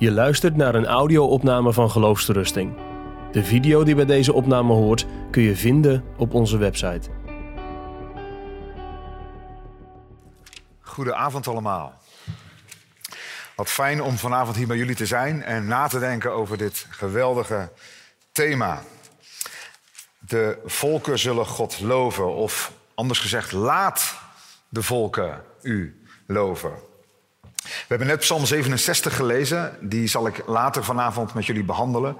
Je luistert naar een audio-opname van Geloofsterusting. De video die bij deze opname hoort kun je vinden op onze website. Goedenavond allemaal. Wat fijn om vanavond hier bij jullie te zijn en na te denken over dit geweldige thema. De volken zullen God loven, of anders gezegd, laat de volken u loven. We hebben net Psalm 67 gelezen, die zal ik later vanavond met jullie behandelen.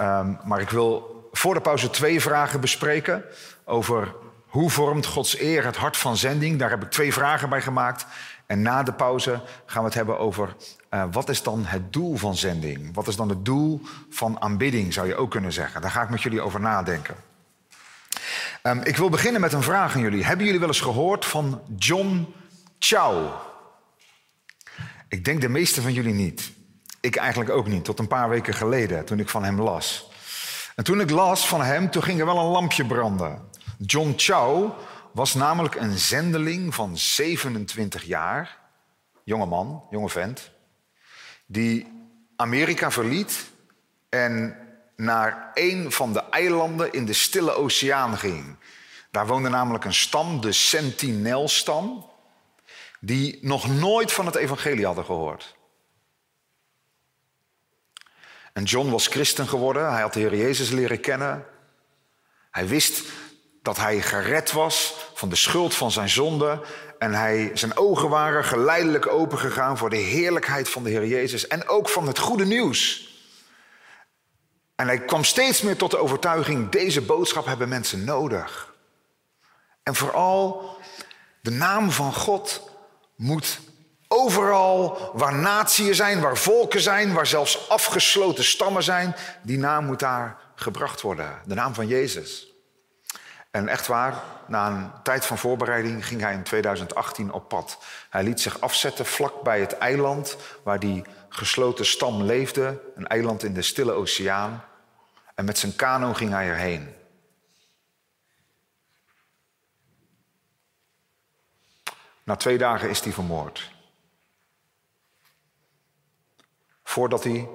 Um, maar ik wil voor de pauze twee vragen bespreken over hoe vormt Gods eer het hart van zending. Daar heb ik twee vragen bij gemaakt. En na de pauze gaan we het hebben over uh, wat is dan het doel van zending? Wat is dan het doel van aanbidding, zou je ook kunnen zeggen. Daar ga ik met jullie over nadenken. Um, ik wil beginnen met een vraag aan jullie. Hebben jullie wel eens gehoord van John Chow? Ik denk de meeste van jullie niet. Ik eigenlijk ook niet, tot een paar weken geleden, toen ik van hem las. En toen ik las van hem, toen ging er wel een lampje branden. John Chow was namelijk een zendeling van 27 jaar, jonge man, jonge vent, die Amerika verliet en naar een van de eilanden in de Stille Oceaan ging. Daar woonde namelijk een stam, de Sentinel-stam, die nog nooit van het evangelie hadden gehoord. En John was christen geworden, hij had de Heer Jezus leren kennen. Hij wist dat hij gered was van de schuld van zijn zonde. En hij, zijn ogen waren geleidelijk opengegaan voor de heerlijkheid van de Heer Jezus. En ook van het goede nieuws. En hij kwam steeds meer tot de overtuiging, deze boodschap hebben mensen nodig. En vooral de naam van God moet overal waar natieën zijn, waar volken zijn, waar zelfs afgesloten stammen zijn, die naam moet daar gebracht worden. De naam van Jezus. En echt waar, na een tijd van voorbereiding ging hij in 2018 op pad. Hij liet zich afzetten vlak bij het eiland waar die gesloten stam leefde, een eiland in de Stille Oceaan. En met zijn kano ging hij erheen. Na twee dagen is hij vermoord. Voordat hij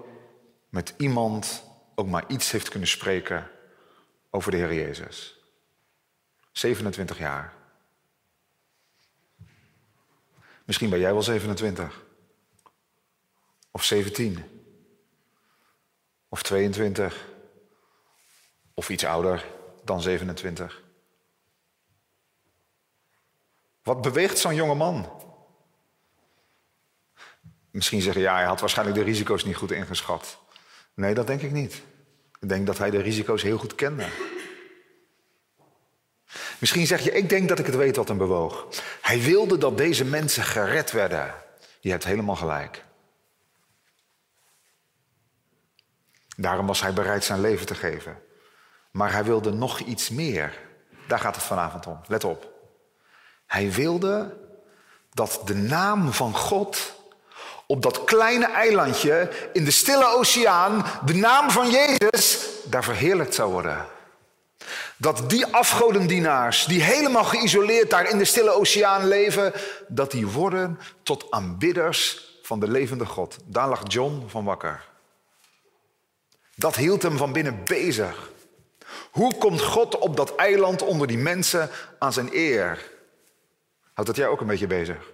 met iemand ook maar iets heeft kunnen spreken over de Heer Jezus. 27 jaar. Misschien ben jij wel 27. Of 17. Of 22. Of iets ouder dan 27. Wat beweegt zo'n jonge man? Misschien zeggen ja, hij had waarschijnlijk de risico's niet goed ingeschat. Nee, dat denk ik niet. Ik denk dat hij de risico's heel goed kende. Misschien zeg je, ik denk dat ik het weet wat hem bewoog. Hij wilde dat deze mensen gered werden. Je hebt helemaal gelijk. Daarom was hij bereid zijn leven te geven. Maar hij wilde nog iets meer. Daar gaat het vanavond om. Let op. Hij wilde dat de naam van God op dat kleine eilandje in de stille oceaan, de naam van Jezus, daar verheerlijkt zou worden. Dat die afgodendienaars, die helemaal geïsoleerd daar in de stille oceaan leven, dat die worden tot aanbidders van de levende God. Daar lag John van wakker. Dat hield hem van binnen bezig. Hoe komt God op dat eiland onder die mensen aan zijn eer? Houdt dat jij ook een beetje bezig?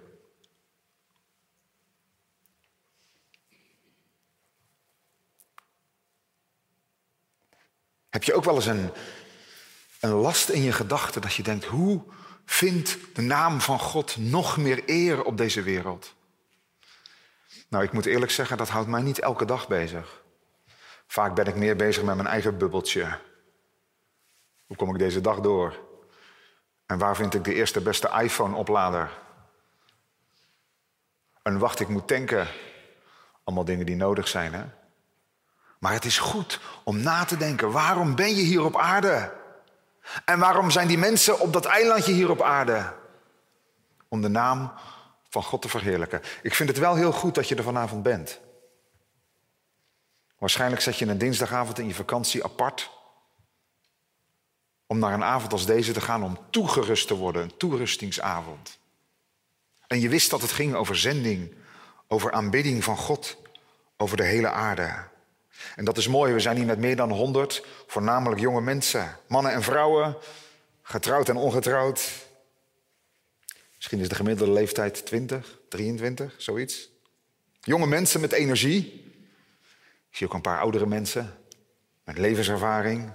Heb je ook wel eens een, een last in je gedachten dat je denkt, hoe vindt de naam van God nog meer eer op deze wereld? Nou, ik moet eerlijk zeggen, dat houdt mij niet elke dag bezig. Vaak ben ik meer bezig met mijn eigen bubbeltje. Hoe kom ik deze dag door? En waar vind ik de eerste beste iPhone-oplader? En wacht, ik moet tanken. Allemaal dingen die nodig zijn, hè? Maar het is goed om na te denken, waarom ben je hier op aarde? En waarom zijn die mensen op dat eilandje hier op aarde? Om de naam van God te verheerlijken. Ik vind het wel heel goed dat je er vanavond bent. Waarschijnlijk zet je een dinsdagavond in je vakantie apart. Om naar een avond als deze te gaan om toegerust te worden, een toerustingsavond. En je wist dat het ging over zending, over aanbidding van God, over de hele aarde. En dat is mooi, we zijn hier met meer dan 100, voornamelijk jonge mensen, mannen en vrouwen, getrouwd en ongetrouwd. Misschien is de gemiddelde leeftijd 20, 23, zoiets. Jonge mensen met energie. Ik zie ook een paar oudere mensen met levenservaring.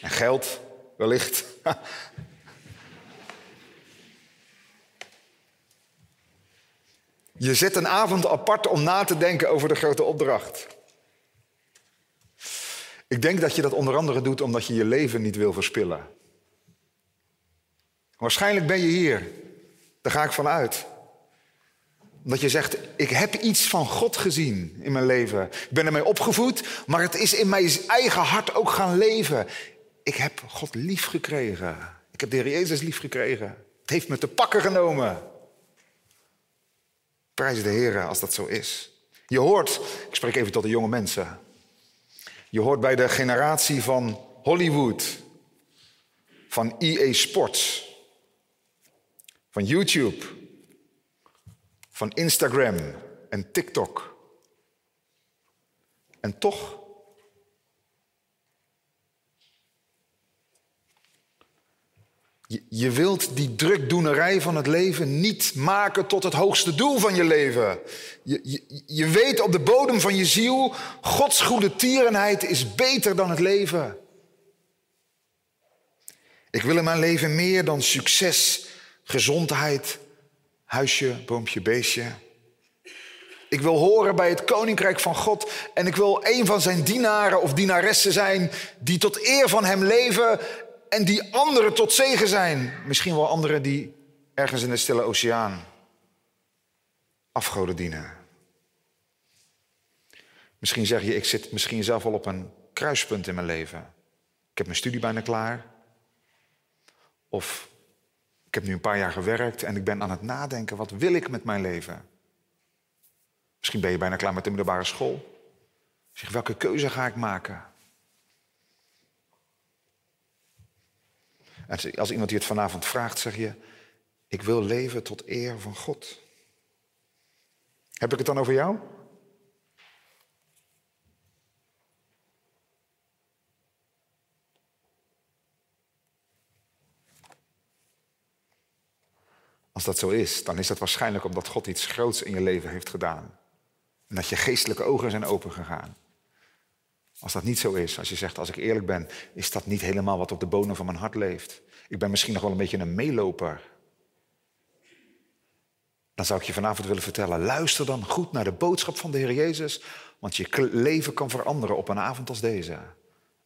En geld, wellicht. Je zet een avond apart om na te denken over de grote opdracht. Ik denk dat je dat onder andere doet omdat je je leven niet wil verspillen. Waarschijnlijk ben je hier. Daar ga ik van uit. Omdat je zegt, ik heb iets van God gezien in mijn leven. Ik ben ermee opgevoed, maar het is in mijn eigen hart ook gaan leven. Ik heb God lief gekregen. Ik heb de Heer Jezus lief gekregen. Het heeft me te pakken genomen. Prijs de Heer als dat zo is. Je hoort, ik spreek even tot de jonge mensen. Je hoort bij de generatie van Hollywood, van EA Sports, van YouTube, van Instagram en TikTok. En toch Je wilt die drukdoenerij van het leven niet maken tot het hoogste doel van je leven. Je, je, je, weet op de bodem van je ziel, Gods goede tierenheid is beter dan het leven. Ik wil in mijn leven meer dan succes, gezondheid, huisje, boompje, beestje. Ik wil horen bij het koninkrijk van God en ik wil een van zijn dienaren of dienaressen zijn die tot eer van hem leven en die anderen tot zegen zijn. Misschien wel anderen die ergens in de stille oceaan afgoden dienen. Misschien zeg je, ik zit misschien zelf al op een kruispunt in mijn leven. Ik heb mijn studie bijna klaar. Of ik heb nu een paar jaar gewerkt en ik ben aan het nadenken, wat wil ik met mijn leven? Misschien ben je bijna klaar met de middelbare school. Zeg, welke keuze ga ik maken? Als iemand je het vanavond vraagt, zeg je, ik wil leven tot eer van God. Heb ik het dan over jou? Als dat zo is, dan is dat waarschijnlijk omdat God iets groots in je leven heeft gedaan. En dat je geestelijke ogen zijn opengegaan. Als dat niet zo is, als je zegt, als ik eerlijk ben, is dat niet helemaal wat op de bodem van mijn hart leeft. Ik ben misschien nog wel een beetje een meeloper. Dan zou ik je vanavond willen vertellen, luister dan goed naar de boodschap van de Heer Jezus, want je leven kan veranderen op een avond als deze.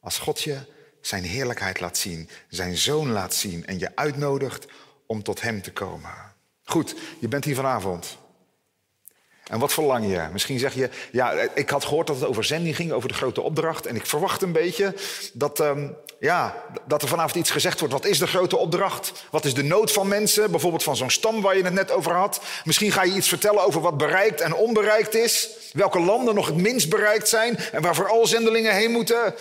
Als God je zijn heerlijkheid laat zien, zijn zoon laat zien en je uitnodigt om tot Hem te komen. Goed, je bent hier vanavond. En wat verlang je? Misschien zeg je, ja, ik had gehoord dat het over zending ging, over de grote opdracht. En ik verwacht een beetje dat, um, ja, dat er vanavond iets gezegd wordt. Wat is de grote opdracht? Wat is de nood van mensen? Bijvoorbeeld van zo'n stam waar je het net over had. Misschien ga je iets vertellen over wat bereikt en onbereikt is. Welke landen nog het minst bereikt zijn en waar vooral zendelingen heen moeten.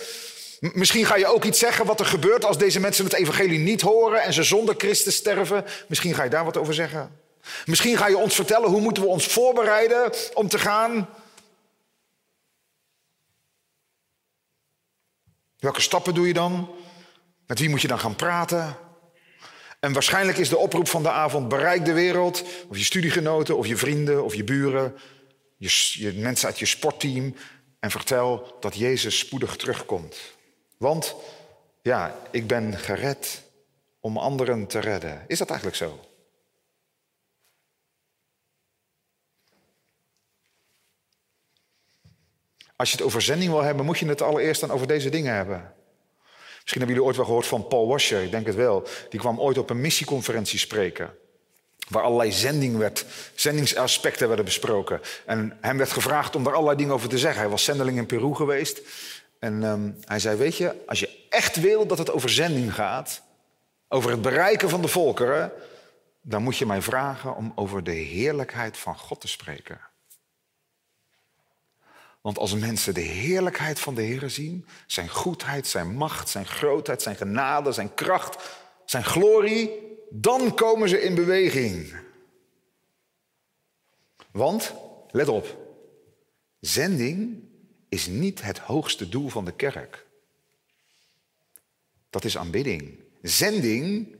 Misschien ga je ook iets zeggen wat er gebeurt als deze mensen het evangelie niet horen en ze zonder Christus sterven. Misschien ga je daar wat over zeggen. Misschien ga je ons vertellen hoe moeten we ons voorbereiden om te gaan. Welke stappen doe je dan? Met wie moet je dan gaan praten? En waarschijnlijk is de oproep van de avond: bereik de wereld, of je studiegenoten, of je vrienden, of je buren, je, je mensen uit je sportteam, en vertel dat Jezus spoedig terugkomt. Want ja, ik ben gered om anderen te redden. Is dat eigenlijk zo? Als je het over zending wil hebben, moet je het allereerst dan over deze dingen hebben. Misschien hebben jullie ooit wel gehoord van Paul Washer, ik denk het wel. Die kwam ooit op een missieconferentie spreken. Waar allerlei zending werd, zendingsaspecten werden besproken. En hem werd gevraagd om daar allerlei dingen over te zeggen. Hij was zendeling in Peru geweest. En um, hij zei, weet je, als je echt wil dat het over zending gaat... over het bereiken van de volkeren... dan moet je mij vragen om over de heerlijkheid van God te spreken. Want als mensen de heerlijkheid van de Heer zien, zijn goedheid, zijn macht, zijn grootheid, zijn genade, zijn kracht, zijn glorie, dan komen ze in beweging. Want, let op, Zending is niet het hoogste doel van de kerk. Dat is aanbidding. Zending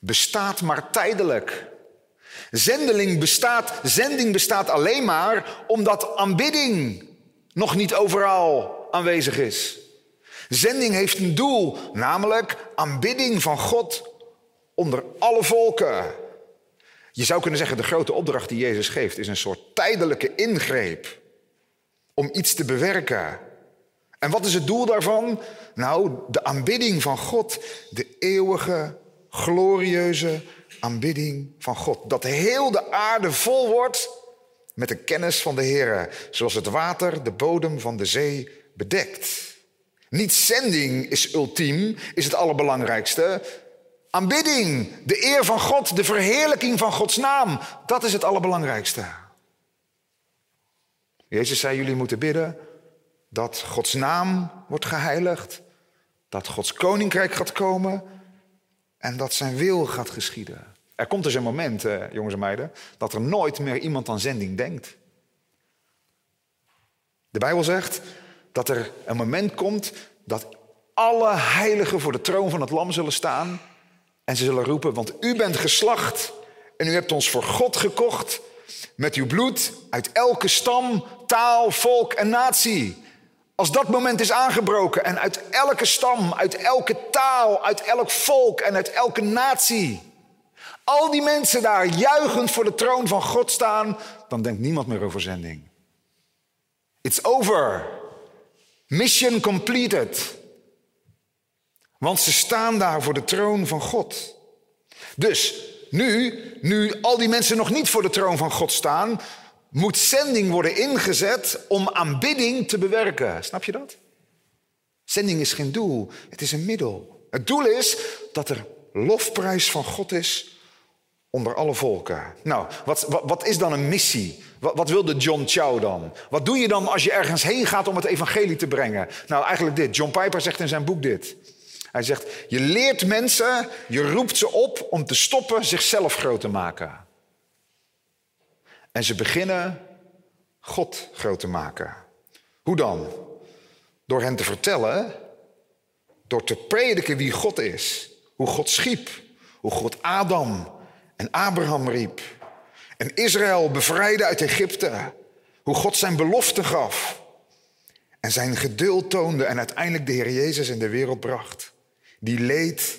bestaat maar tijdelijk. Zendeling bestaat, zending bestaat alleen maar omdat aanbidding nog niet overal aanwezig is. Zending heeft een doel, namelijk aanbidding van God onder alle volken. Je zou kunnen zeggen, de grote opdracht die Jezus geeft is een soort tijdelijke ingreep om iets te bewerken. En wat is het doel daarvan? Nou, de aanbidding van God, de eeuwige, glorieuze aanbidding van God. Dat heel de aarde vol wordt met de kennis van de Heer, zoals het water de bodem van de zee bedekt. Niet zending is ultiem, is het allerbelangrijkste. Aanbidding, de eer van God, de verheerlijking van Gods naam, dat is het allerbelangrijkste. Jezus zei, jullie moeten bidden dat Gods naam wordt geheiligd, dat Gods koninkrijk gaat komen en dat zijn wil gaat geschieden. Er komt dus een moment, eh, jongens en meiden, dat er nooit meer iemand aan zending denkt. De Bijbel zegt dat er een moment komt dat alle heiligen voor de troon van het lam zullen staan en ze zullen roepen, want u bent geslacht en u hebt ons voor God gekocht met uw bloed uit elke stam, taal, volk en natie. Als dat moment is aangebroken en uit elke stam, uit elke taal, uit elk volk en uit elke natie, al die mensen daar juichend voor de troon van God staan, dan denkt niemand meer over zending. It's over. Mission completed. Want ze staan daar voor de troon van God. Dus nu, nu al die mensen nog niet voor de troon van God staan, moet zending worden ingezet om aanbidding te bewerken. Snap je dat? Zending is geen doel, het is een middel. Het doel is dat er lofprijs van God is onder alle volken. Nou, wat, wat, is dan een missie? Wat, wat wilde John Chow dan? Wat doe je dan als je ergens heen gaat om het evangelie te brengen? Nou, eigenlijk dit. John Piper zegt in zijn boek dit. Hij zegt, je leert mensen, je roept ze op om te stoppen zichzelf groot te maken. En ze beginnen God groot te maken. Hoe dan? Door hen te vertellen, door te prediken wie God is, hoe God schiep, hoe God Adam en Abraham riep en Israël bevrijdde uit Egypte, hoe God zijn belofte gaf en zijn geduld toonde en uiteindelijk de Heer Jezus in de wereld bracht, die leed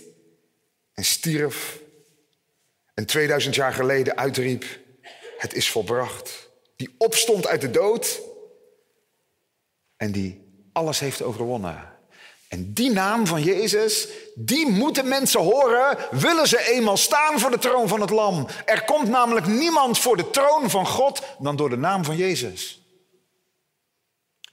en stierf en 2000 jaar geleden uitriep, het is volbracht. Die opstond uit de dood en die alles heeft overwonnen. En die naam van Jezus, die moeten mensen horen, willen ze eenmaal staan voor de troon van het Lam. Er komt namelijk niemand voor de troon van God dan door de naam van Jezus.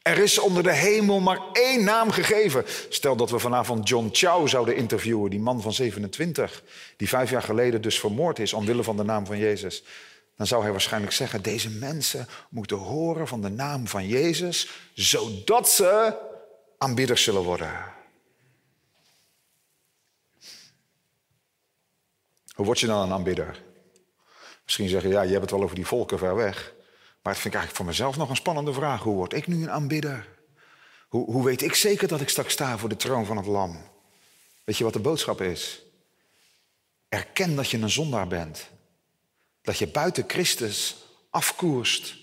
Er is onder de hemel maar één naam gegeven. Stel dat we vanavond John Chow zouden interviewen, die man van 27, die vijf jaar geleden dus vermoord is omwille van de naam van Jezus. Dan zou hij waarschijnlijk zeggen, deze mensen moeten horen van de naam van Jezus, zodat ze aanbidders zullen worden. Hoe word je dan een aanbidder? Misschien zeggen, ja, je hebt het wel over die volken ver weg. Maar het vind ik eigenlijk voor mezelf nog een spannende vraag. Hoe word ik nu een aanbidder? Hoe, hoe weet ik zeker dat ik straks sta voor de troon van het lam? Weet je wat de boodschap is? Erken dat je een zondaar bent. Dat je buiten Christus afkoerst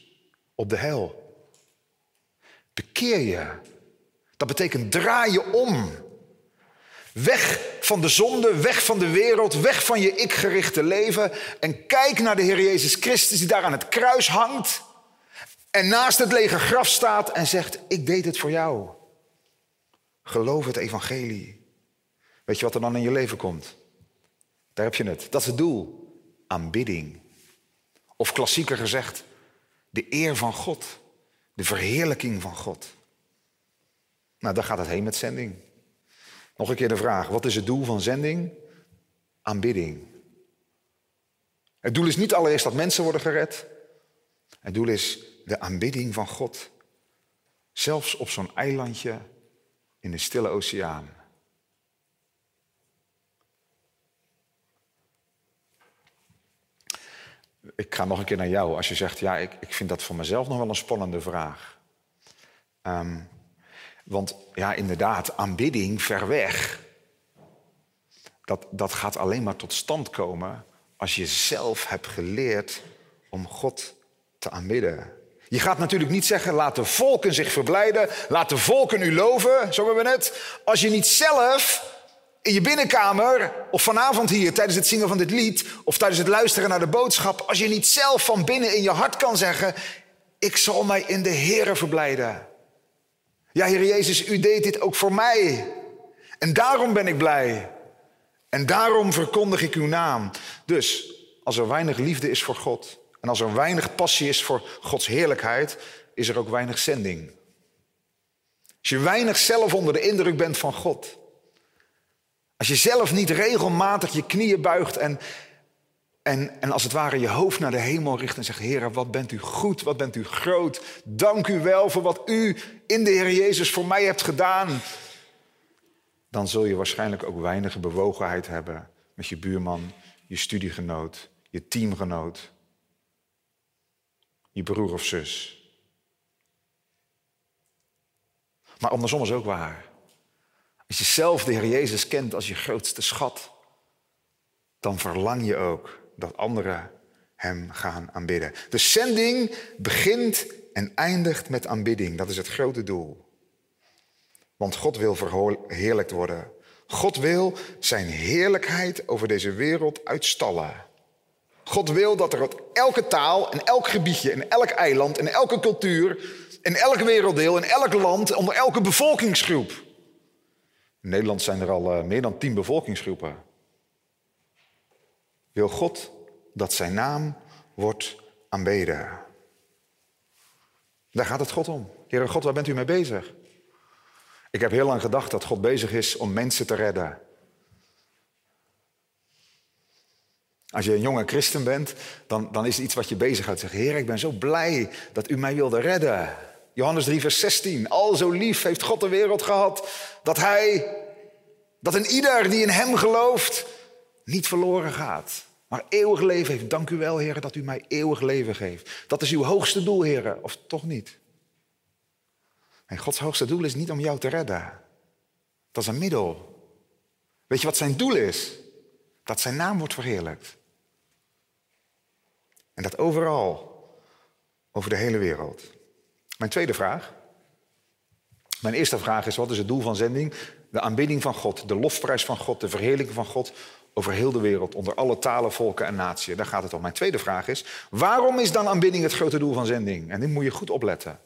op de hel. Bekeer je. Dat betekent draai je om. Weg van de zonde, weg van de wereld, weg van je ik-gerichte leven. En kijk naar de Heer Jezus Christus die daar aan het kruis hangt. En naast het lege graf staat en zegt, ik deed het voor jou. Geloof het evangelie. Weet je wat er dan in je leven komt? Daar heb je het. Dat is het doel. Aanbidding. Of klassieker gezegd, de eer van God. De verheerlijking van God. Nou, daar gaat het heen met zending. Nog een keer de vraag, wat is het doel van zending? Aanbidding. Het doel is niet allereerst dat mensen worden gered. Het doel is de aanbidding van God. Zelfs op zo'n eilandje in de stille oceaan. Ik ga nog een keer naar jou. Als je zegt, ja, ik, ik vind dat voor mezelf nog wel een spannende vraag. Ehm, want ja, inderdaad, aanbidding ver weg. Dat, dat gaat alleen maar tot stand komen als je zelf hebt geleerd om God te aanbidden. Je gaat natuurlijk niet zeggen, laat de volken zich verblijden, laat de volken u loven, zo hebben we net. Als je niet zelf in je binnenkamer of vanavond hier tijdens het zingen van dit lied of tijdens het luisteren naar de boodschap, als je niet zelf van binnen in je hart kan zeggen, ik zal mij in de Here verblijden. Ja, Heer Jezus, u deed dit ook voor mij. En daarom ben ik blij. En daarom verkondig ik uw naam. Dus als er weinig liefde is voor God en als er weinig passie is voor Gods heerlijkheid, is er ook weinig zending. Als je weinig zelf onder de indruk bent van God, als je zelf niet regelmatig je knieën buigt en, en, en als het ware je hoofd naar de hemel richt en zegt, Heer, wat bent u goed, wat bent u groot. Dank u wel voor wat u in de Heer Jezus voor mij hebt gedaan. Dan zul je waarschijnlijk ook weinig bewogenheid hebben met je buurman, je studiegenoot, je teamgenoot, je broer of zus. Maar andersom is ook waar. Als je zelf de Heer Jezus kent als je grootste schat, dan verlang je ook dat anderen Hem gaan aanbidden. De zending begint en eindigt met aanbidding. Dat is het grote doel. Want God wil verheerlijkt worden. God wil zijn heerlijkheid over deze wereld uitstallen. God wil dat er op elke taal, in elk gebiedje, in elk eiland, in elke cultuur, in elk werelddeel, in elk land, onder elke bevolkingsgroep. In Nederland zijn er al uh, meer dan tien bevolkingsgroepen. Wil God dat zijn naam wordt aanbeden? Daar gaat het God om. Heere God, waar bent u mee bezig? Ik heb heel lang gedacht dat God bezig is om mensen te redden. Als je een jonge christen bent, dan, dan is het iets wat je bezighoudt. Zeg, Heer, ik ben zo blij dat u mij wilde redden. Johannes 3, vers 16. Al zo lief heeft God de wereld gehad dat hij, dat een ieder die in hem gelooft, niet verloren gaat. Maar eeuwig leven heeft. Dank u wel, Heer, dat u mij eeuwig leven geeft. Dat is uw hoogste doel, Heer, of toch niet? En Gods hoogste doel is niet om jou te redden. Dat is een middel. Weet je wat zijn doel is? Dat zijn naam wordt verheerlijkt. En dat overal, over de hele wereld. Mijn tweede vraag. Mijn eerste vraag is: wat is het doel van zending? De aanbidding van God, de lofprijs van God, de verheerlijking van God over heel de wereld, onder alle talen, volken en naties. Daar gaat het om. Mijn tweede vraag is: waarom is dan aanbidding het grote doel van zending? En dit moet je goed opletten.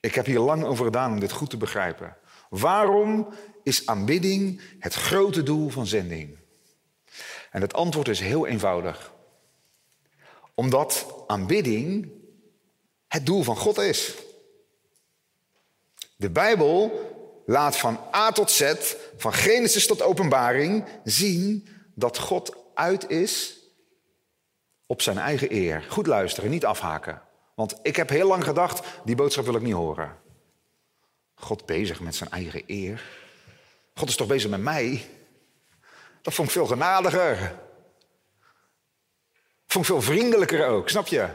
Ik heb hier lang over gedaan om dit goed te begrijpen. Waarom is aanbidding het grote doel van zending? En het antwoord is heel eenvoudig. Omdat aanbidding het doel van God is. De Bijbel laat van A tot Z, van Genesis tot Openbaring, zien dat God uit is op zijn eigen eer. Goed luisteren, niet afhaken. Want ik heb heel lang gedacht, die boodschap wil ik niet horen. God bezig met zijn eigen eer. God is toch bezig met mij? Dat vond ik veel genadiger. Vond ik veel vriendelijker ook, snap je?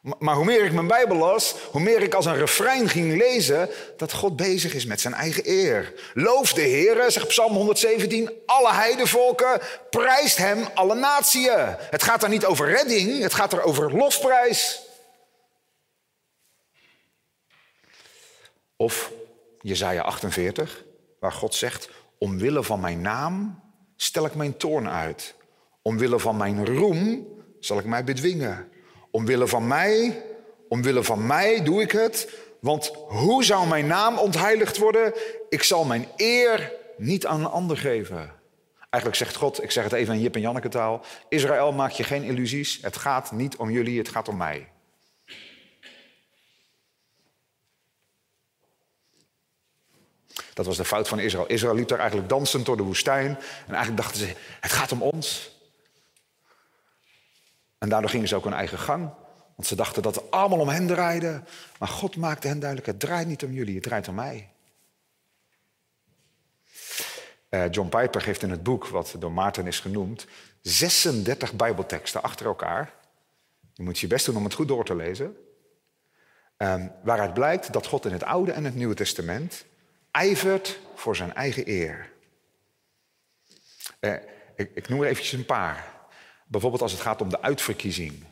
Maar hoe meer ik mijn Bijbel las, hoe meer ik als een refrein ging lezen dat God bezig is met zijn eigen eer. Loof de Heer, zegt Psalm 117, alle heidevolken, prijst hem alle natieën. Het gaat daar niet over redding, het gaat er over lofprijs. Of Jezaja 48, waar God zegt, omwille van mijn naam stel ik mijn toorn uit. Omwille van mijn roem zal ik mij bedwingen. Omwille van mij, omwille van mij doe ik het. Want hoe zou mijn naam ontheiligd worden? Ik zal mijn eer niet aan een ander geven. Eigenlijk zegt God, ik zeg het even in Jip en Janneke taal. Israël, maak je geen illusies. Het gaat niet om jullie, het gaat om mij. Dat was de fout van Israël. Israël liep daar eigenlijk dansend door de woestijn. En eigenlijk dachten ze, het gaat om ons. En daardoor gingen ze ook hun eigen gang. Want ze dachten dat het allemaal om hen draaide. Maar God maakte hen duidelijk, het draait niet om jullie, het draait om mij. Uh, John Piper geeft in het boek, wat door Maarten is genoemd, 36 bijbelteksten achter elkaar. Je moet je best doen om het goed door te lezen. Um, waaruit blijkt dat God in het Oude en het Nieuwe Testament ijvert voor zijn eigen eer. Eh, ik, ik noem er eventjes een paar. Bijvoorbeeld als het gaat om de uitverkiezing.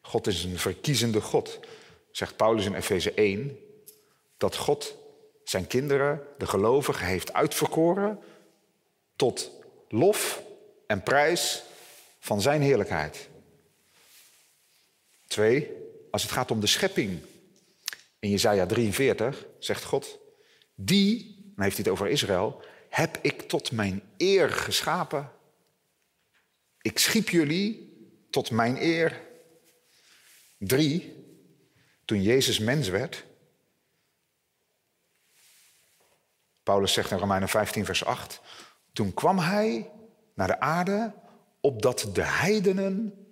God is een verkiezende God, zegt Paulus in Efeze 1, dat God zijn kinderen, de gelovigen, heeft uitverkoren tot lof en prijs van zijn heerlijkheid. Twee, als het gaat om de schepping. In Jesaja 43 zegt God, die, dan heeft hij het over Israël, heb ik tot mijn eer geschapen. Ik schiep jullie tot mijn eer. Drie, toen Jezus mens werd. Paulus zegt in Romeinen 15, vers 8. Toen kwam hij naar de aarde opdat de heidenen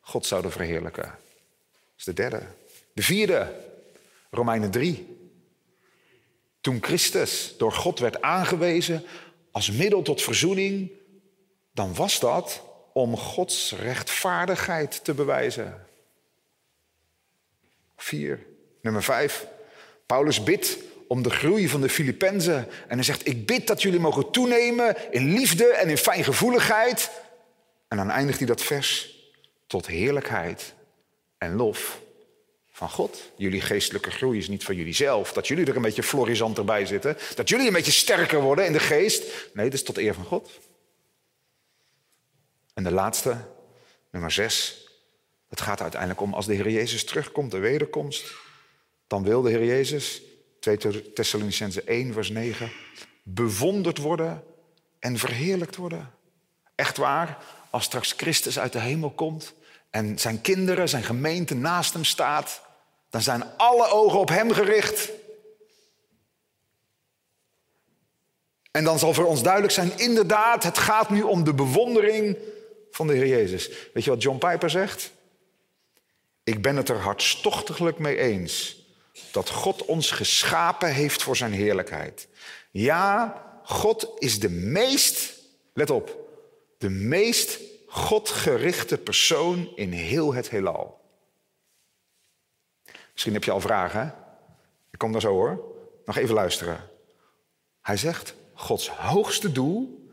God zouden verheerlijken. Dat is de derde. De vierde, Romeinen 3. Toen Christus door God werd aangewezen als middel tot verzoening, dan was dat om Gods rechtvaardigheid te bewijzen. Vier. Nummer vijf. Paulus bidt om de groei van de Filippenzen. En hij zegt, ik bid dat jullie mogen toenemen in liefde en in fijngevoeligheid. En dan eindigt hij dat vers tot heerlijkheid en lof van God. Jullie geestelijke groei is niet van jullie zelf. Dat jullie er een beetje florisant bij zitten. Dat jullie een beetje sterker worden in de geest. Nee, dat is tot eer van God. En de laatste, nummer zes. Het gaat uiteindelijk om als de Heer Jezus terugkomt, de wederkomst. Dan wil de Heer Jezus, 2 Thessalonicense 1, vers 9, bewonderd worden en verheerlijkt worden. Echt waar, als straks Christus uit de hemel komt en zijn kinderen, zijn gemeente naast hem staat, dan zijn alle ogen op hem gericht. En dan zal voor ons duidelijk zijn, inderdaad, het gaat nu om de bewondering van de Heer Jezus. Weet je wat John Piper zegt? Ik ben het er hartstochtelijk mee eens dat God ons geschapen heeft voor zijn heerlijkheid. Ja, God is de meest, let op, de meest godgerichte persoon in heel het heelal. Misschien heb je al vragen. Ik kom daar zo hoor. Nog even luisteren. Hij zegt, Gods hoogste doel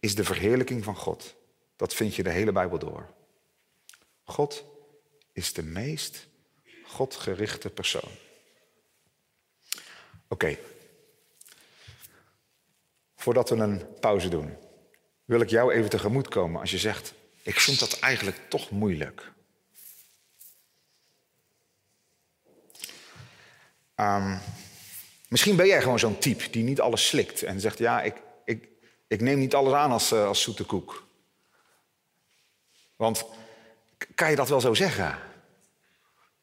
is de verheerlijking van God. Dat vind je de hele Bijbel door. God is de meest godgerichte persoon. Oké. Voordat we een pauze doen, wil ik jou even tegemoet komen als je zegt: Ik vind dat eigenlijk toch moeilijk. Um, misschien ben jij gewoon zo'n type die niet alles slikt en zegt: Ja, ik, ik, ik neem niet alles aan als, uh, als zoete koek. Want kan je dat wel zo zeggen?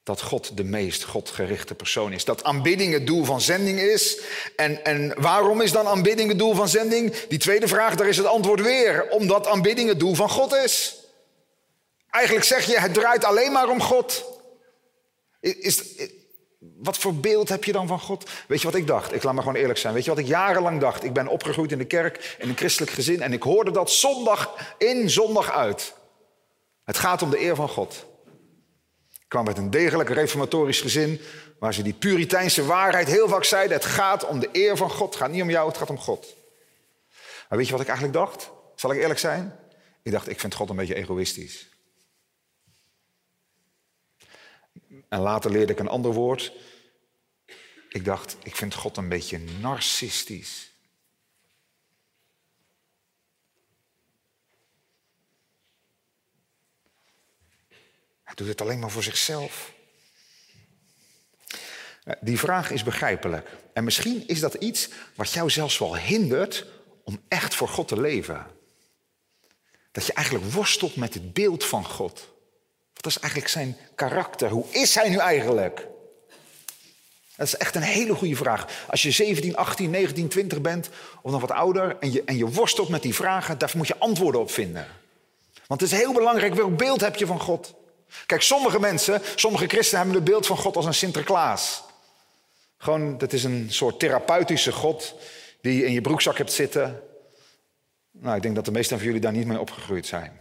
Dat God de meest godgerichte persoon is. Dat aanbidding het doel van zending is. En, en waarom is dan aanbidding het doel van zending? Die tweede vraag, daar is het antwoord weer. Omdat aanbidding het doel van God is. Eigenlijk zeg je, het draait alleen maar om God. Is, wat voor beeld heb je dan van God? Weet je wat ik dacht? Ik laat maar gewoon eerlijk zijn. Weet je wat ik jarenlang dacht? Ik ben opgegroeid in de kerk, in een christelijk gezin. En ik hoorde dat zondag in, zondag uit. Het gaat om de eer van God. Ik kwam uit een degelijk reformatorisch gezin waar ze die puriteinse waarheid heel vaak zeiden. Het gaat om de eer van God. Het gaat niet om jou, het gaat om God. Maar weet je wat ik eigenlijk dacht? Zal ik eerlijk zijn? Ik dacht, ik vind God een beetje egoïstisch. En later leerde ik een ander woord. Ik dacht, ik vind God een beetje narcistisch. Hij doet het alleen maar voor zichzelf. Eh, die vraag is begrijpelijk. En misschien is dat iets wat jou zelfs wel hindert om echt voor God te leven. Dat je eigenlijk worstelt met het beeld van God. Wat is eigenlijk zijn karakter? Hoe is hij nu eigenlijk? Dat is echt een hele goede vraag. Als je 17, 18, 19, 20 bent of nog wat ouder en je, en je worstelt met die vragen, daar moet je antwoorden op vinden. Want het is heel belangrijk welk beeld heb je van God. Kijk, sommige mensen, sommige christenen hebben het beeld van God als een Sinterklaas. Gewoon, dat is een soort therapeutische God die je in je broekzak hebt zitten. Nou, ik denk dat de meesten van jullie daar niet mee opgegroeid zijn.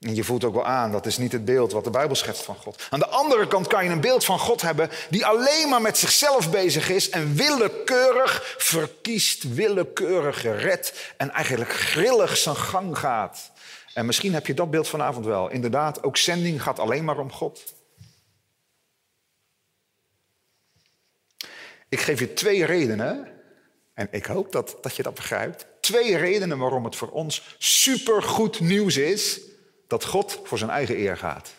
En je voelt ook wel aan, dat is niet het beeld wat de Bijbel schetst van God. Aan de andere kant kan je een beeld van God hebben die alleen maar met zichzelf bezig is en willekeurig verkiest, willekeurig gered en eigenlijk grillig zijn gang gaat. En misschien heb je dat beeld vanavond wel. Inderdaad, ook zending gaat alleen maar om God. Ik geef je twee redenen, en ik hoop dat, dat je dat begrijpt. Twee redenen waarom het voor ons supergoed nieuws is dat God voor zijn eigen eer gaat.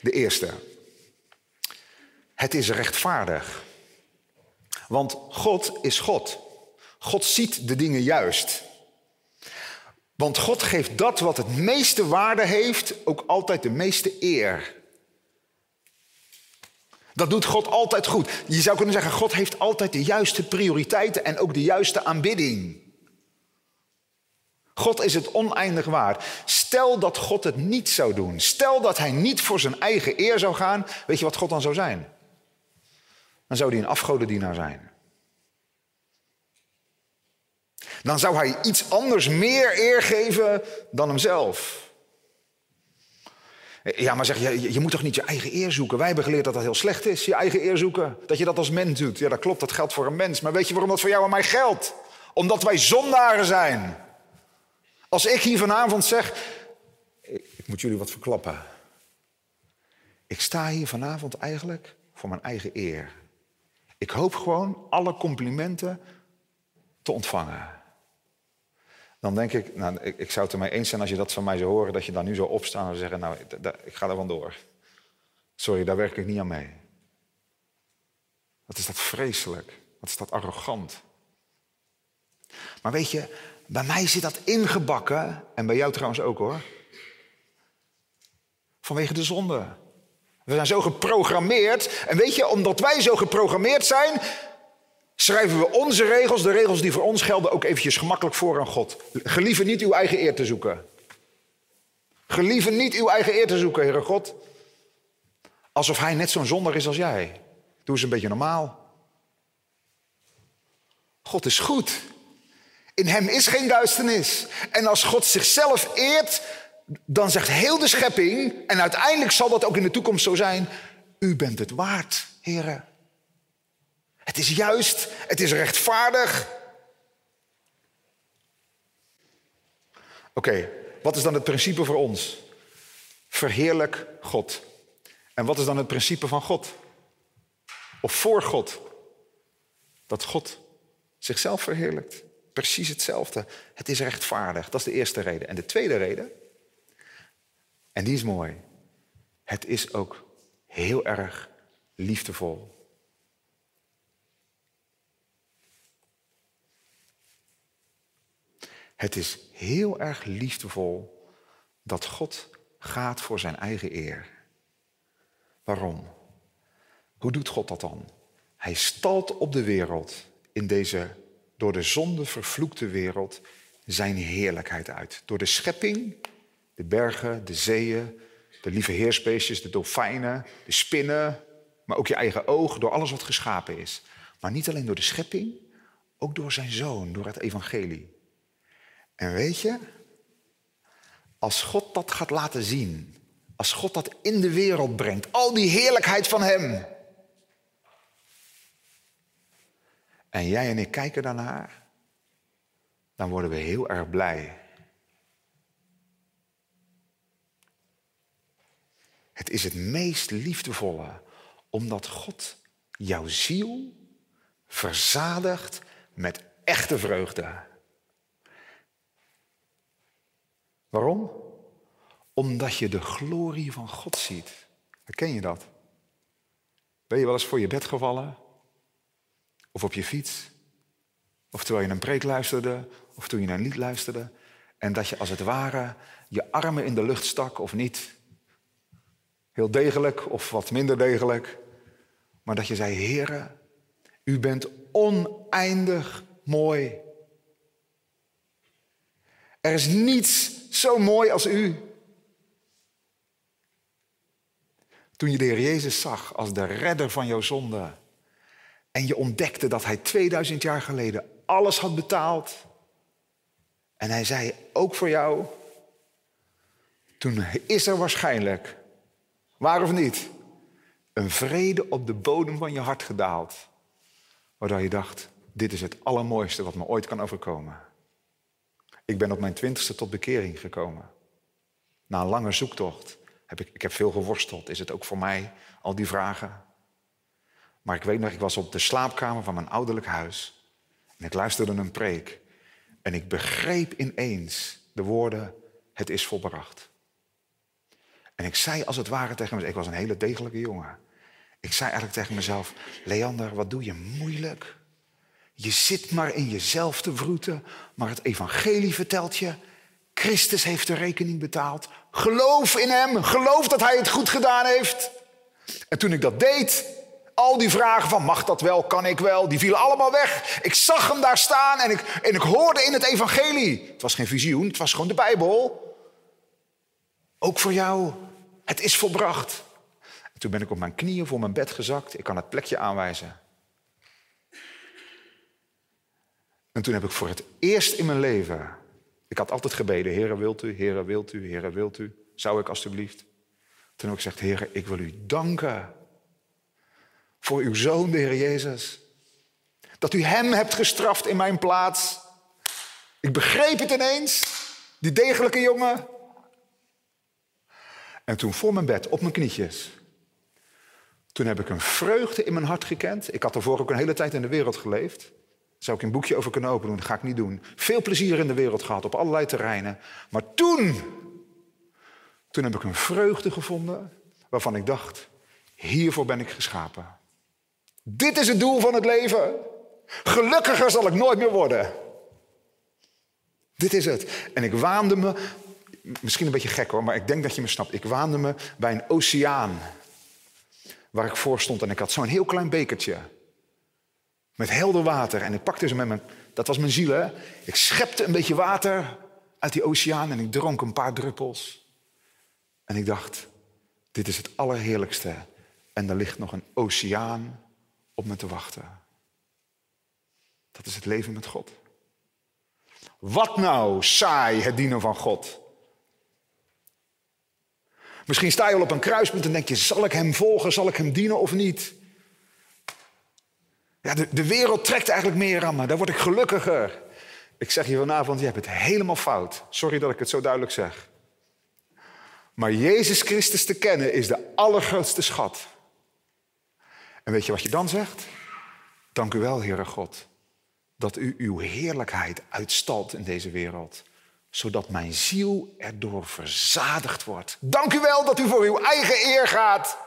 De eerste. Het is rechtvaardig. Want God is God. God ziet de dingen juist. Want God geeft dat wat het meeste waarde heeft ook altijd de meeste eer. Dat doet God altijd goed. Je zou kunnen zeggen, God heeft altijd de juiste prioriteiten en ook de juiste aanbidding. God is het oneindig waard. Stel dat God het niet zou doen. Stel dat hij niet voor zijn eigen eer zou gaan. Weet je wat God dan zou zijn? Dan zou hij een afgodendienaar zijn. Dan zou hij iets anders meer eer geven dan hemzelf. Ja, maar zeg je, je moet toch niet je eigen eer zoeken? Wij hebben geleerd dat dat heel slecht is, je eigen eer zoeken. Dat je dat als mens doet. Ja, dat klopt, dat geldt voor een mens. Maar weet je waarom dat voor jou en mij geldt? Omdat wij zondaren zijn. Als ik hier vanavond zeg, ik, ik moet jullie wat verklappen. Ik sta hier vanavond eigenlijk voor mijn eigen eer. Ik hoop gewoon alle complimenten te ontvangen. Dan denk ik, nou, ik, ik zou het ermee eens zijn als je dat van mij zou horen, dat je dan nu zou opstaan en zeggen, nou, ik ga er vandoor. Sorry, daar werk ik niet aan mee. Wat is dat vreselijk? Wat is dat arrogant? Maar weet je, bij mij zit dat ingebakken, en bij jou trouwens ook hoor. Vanwege de zonde. We zijn zo geprogrammeerd. En weet je, omdat wij zo geprogrammeerd zijn, schrijven we onze regels, de regels die voor ons gelden, ook eventjes gemakkelijk voor aan God. Gelieve niet uw eigen eer te zoeken. Gelieve niet uw eigen eer te zoeken, Heere God. Alsof hij net zo'n zonder is als jij. Doe eens een beetje normaal. God is goed. In hem is geen duisternis. En als God zichzelf eert, dan zegt heel de schepping, en uiteindelijk zal dat ook in de toekomst zo zijn, u bent het waard, heren. Het is juist, het is rechtvaardig. Oké, wat is dan het principe voor ons? Verheerlijk God. En wat is dan het principe van God? Of voor God? Dat God zichzelf verheerlijkt. Precies hetzelfde. Het is rechtvaardig. Dat is de eerste reden. En de tweede reden, en die is mooi. Het is ook heel erg liefdevol. Het is heel erg liefdevol dat God gaat voor zijn eigen eer. Waarom? Hoe doet God dat dan? Hij stalt op de wereld in deze door de zonde vervloekte wereld zijn heerlijkheid uit. Door de schepping, de bergen, de zeeën, de lieve heersbeestjes, de dolfijnen, de spinnen, maar ook je eigen oog, door alles wat geschapen is. Maar niet alleen door de schepping, ook door zijn zoon, door het evangelie. En weet je, als God dat gaat laten zien, als God dat in de wereld brengt, al die heerlijkheid van Hem, en jij en ik kijken daarnaar, dan worden we heel erg blij. Het is het meest liefdevolle, omdat God jouw ziel verzadigt met echte vreugde. Waarom? Omdat je de glorie van God ziet. Herken je dat? Ben je wel eens voor je bed gevallen? Of op je fiets? Of terwijl je een preek luisterde? Of toen je naar een lied luisterde? En dat je als het ware je armen in de lucht stak of niet? Heel degelijk of wat minder degelijk. Maar dat je zei, Heere, u bent oneindig mooi. Er is niets zo mooi als u. Toen je de Heer Jezus zag als de redder van jouw zonde. En je ontdekte dat hij 2000 jaar geleden alles had betaald. En hij zei, ook voor jou, toen is er waarschijnlijk, waar of niet, een vrede op de bodem van je hart gedaald. Waardoor je dacht, dit is het allermooiste wat me ooit kan overkomen. Ik ben op mijn twintigste tot bekering gekomen. Na een lange zoektocht heb ik, ik heb veel geworsteld. Is het ook voor mij, al die vragen? Maar ik weet nog, ik was op de slaapkamer van mijn ouderlijk huis. En ik luisterde een preek. En ik begreep ineens de woorden, het is volbracht. En ik zei als het ware tegen mezelf, ik was een hele degelijke jongen. Ik zei eigenlijk tegen mezelf, Leander, wat doe je moeilijk? Je zit maar in jezelf te vroeten, maar het evangelie vertelt je, Christus heeft de rekening betaald. Geloof in hem, geloof dat hij het goed gedaan heeft. En toen ik dat deed, al die vragen van mag dat wel, kan ik wel, die vielen allemaal weg. Ik zag hem daar staan en ik, en ik hoorde in het evangelie. Het was geen visioen, het was gewoon de Bijbel. Ook voor jou, het is volbracht. En toen ben ik op mijn knieën voor mijn bed gezakt. Ik kan het plekje aanwijzen. En toen heb ik voor het eerst in mijn leven, ik had altijd gebeden, Heere wilt u, Heere wilt u, Heere wilt u, zou ik alstublieft. Toen heb ik gezegd, Heere, ik wil u danken voor uw zoon, de Heer Jezus. Dat u hem hebt gestraft in mijn plaats. Ik begreep het ineens, die degelijke jongen. En toen voor mijn bed, op mijn knietjes, toen heb ik een vreugde in mijn hart gekend. Ik had ervoor ook een hele tijd in de wereld geleefd. Zou ik een boekje over kunnen openen, dat ga ik niet doen. Veel plezier in de wereld gehad, op allerlei terreinen. Maar toen, toen heb ik een vreugde gevonden waarvan ik dacht, hiervoor ben ik geschapen. Dit is het doel van het leven. Gelukkiger zal ik nooit meer worden. Dit is het. En ik waande me, misschien een beetje gek hoor, maar ik denk dat je me snapt. Ik waande me bij een oceaan waar ik voor stond en ik had zo'n heel klein bekertje met helder water. En ik pakte ze met mijn, dat was mijn ziel hè. Ik schepte een beetje water uit die oceaan en ik dronk een paar druppels. En ik dacht, dit is het allerheerlijkste. En er ligt nog een oceaan op me te wachten. Dat is het leven met God. Wat nou saai het dienen van God? Misschien sta je al op een kruispunt en denk je: zal ik hem volgen, zal ik hem dienen of niet? Ja, de, de wereld trekt eigenlijk meer aan me, daar word ik gelukkiger. Ik zeg je vanavond: je hebt het helemaal fout. Sorry dat ik het zo duidelijk zeg. Maar Jezus Christus te kennen is de allergrootste schat. En weet je wat je dan zegt? Dank u wel, Heere God, dat u uw heerlijkheid uitstalt in deze wereld, zodat mijn ziel erdoor verzadigd wordt. Dank u wel dat u voor uw eigen eer gaat.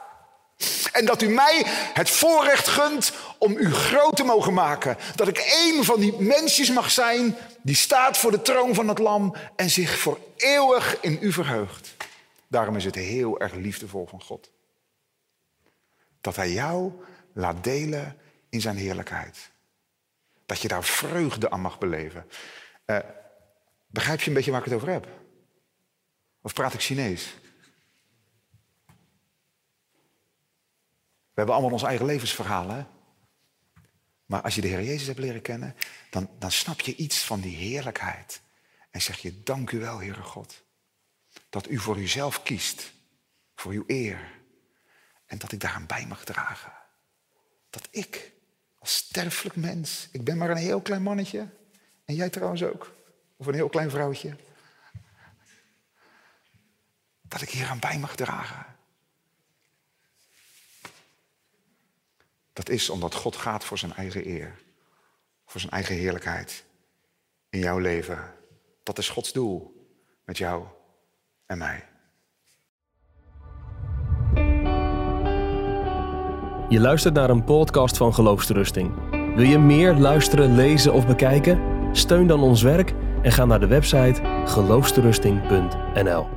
En dat u mij het voorrecht gunt om u groot te mogen maken. Dat ik één van die mensjes mag zijn die staat voor de troon van het lam en zich voor eeuwig in u verheugt. Daarom is het heel erg liefdevol van God. Dat hij jou laat delen in zijn heerlijkheid. Dat je daar vreugde aan mag beleven. Uh, begrijp je een beetje waar ik het over heb? Of praat ik Chinees? Hebben allemaal ons eigen levensverhaal, hè? Maar als je de Heer Jezus hebt leren kennen, dan, dan snap je iets van die heerlijkheid. En zeg je, dank u wel, Heere God. Dat u voor uzelf kiest, voor uw eer. En dat ik daaraan bij mag dragen. Dat ik, als sterfelijk mens, ik ben maar een heel klein mannetje. En jij trouwens ook. Of een heel klein vrouwtje. Dat ik hier aan bij mag dragen. Dat is omdat God gaat voor zijn eigen eer. Voor zijn eigen heerlijkheid. In jouw leven. Dat is Gods doel. Met jou en mij. Je luistert naar een podcast van Geloofsterusting. Wil je meer luisteren, lezen of bekijken? Steun dan ons werk en ga naar de website geloofsterusting.nl.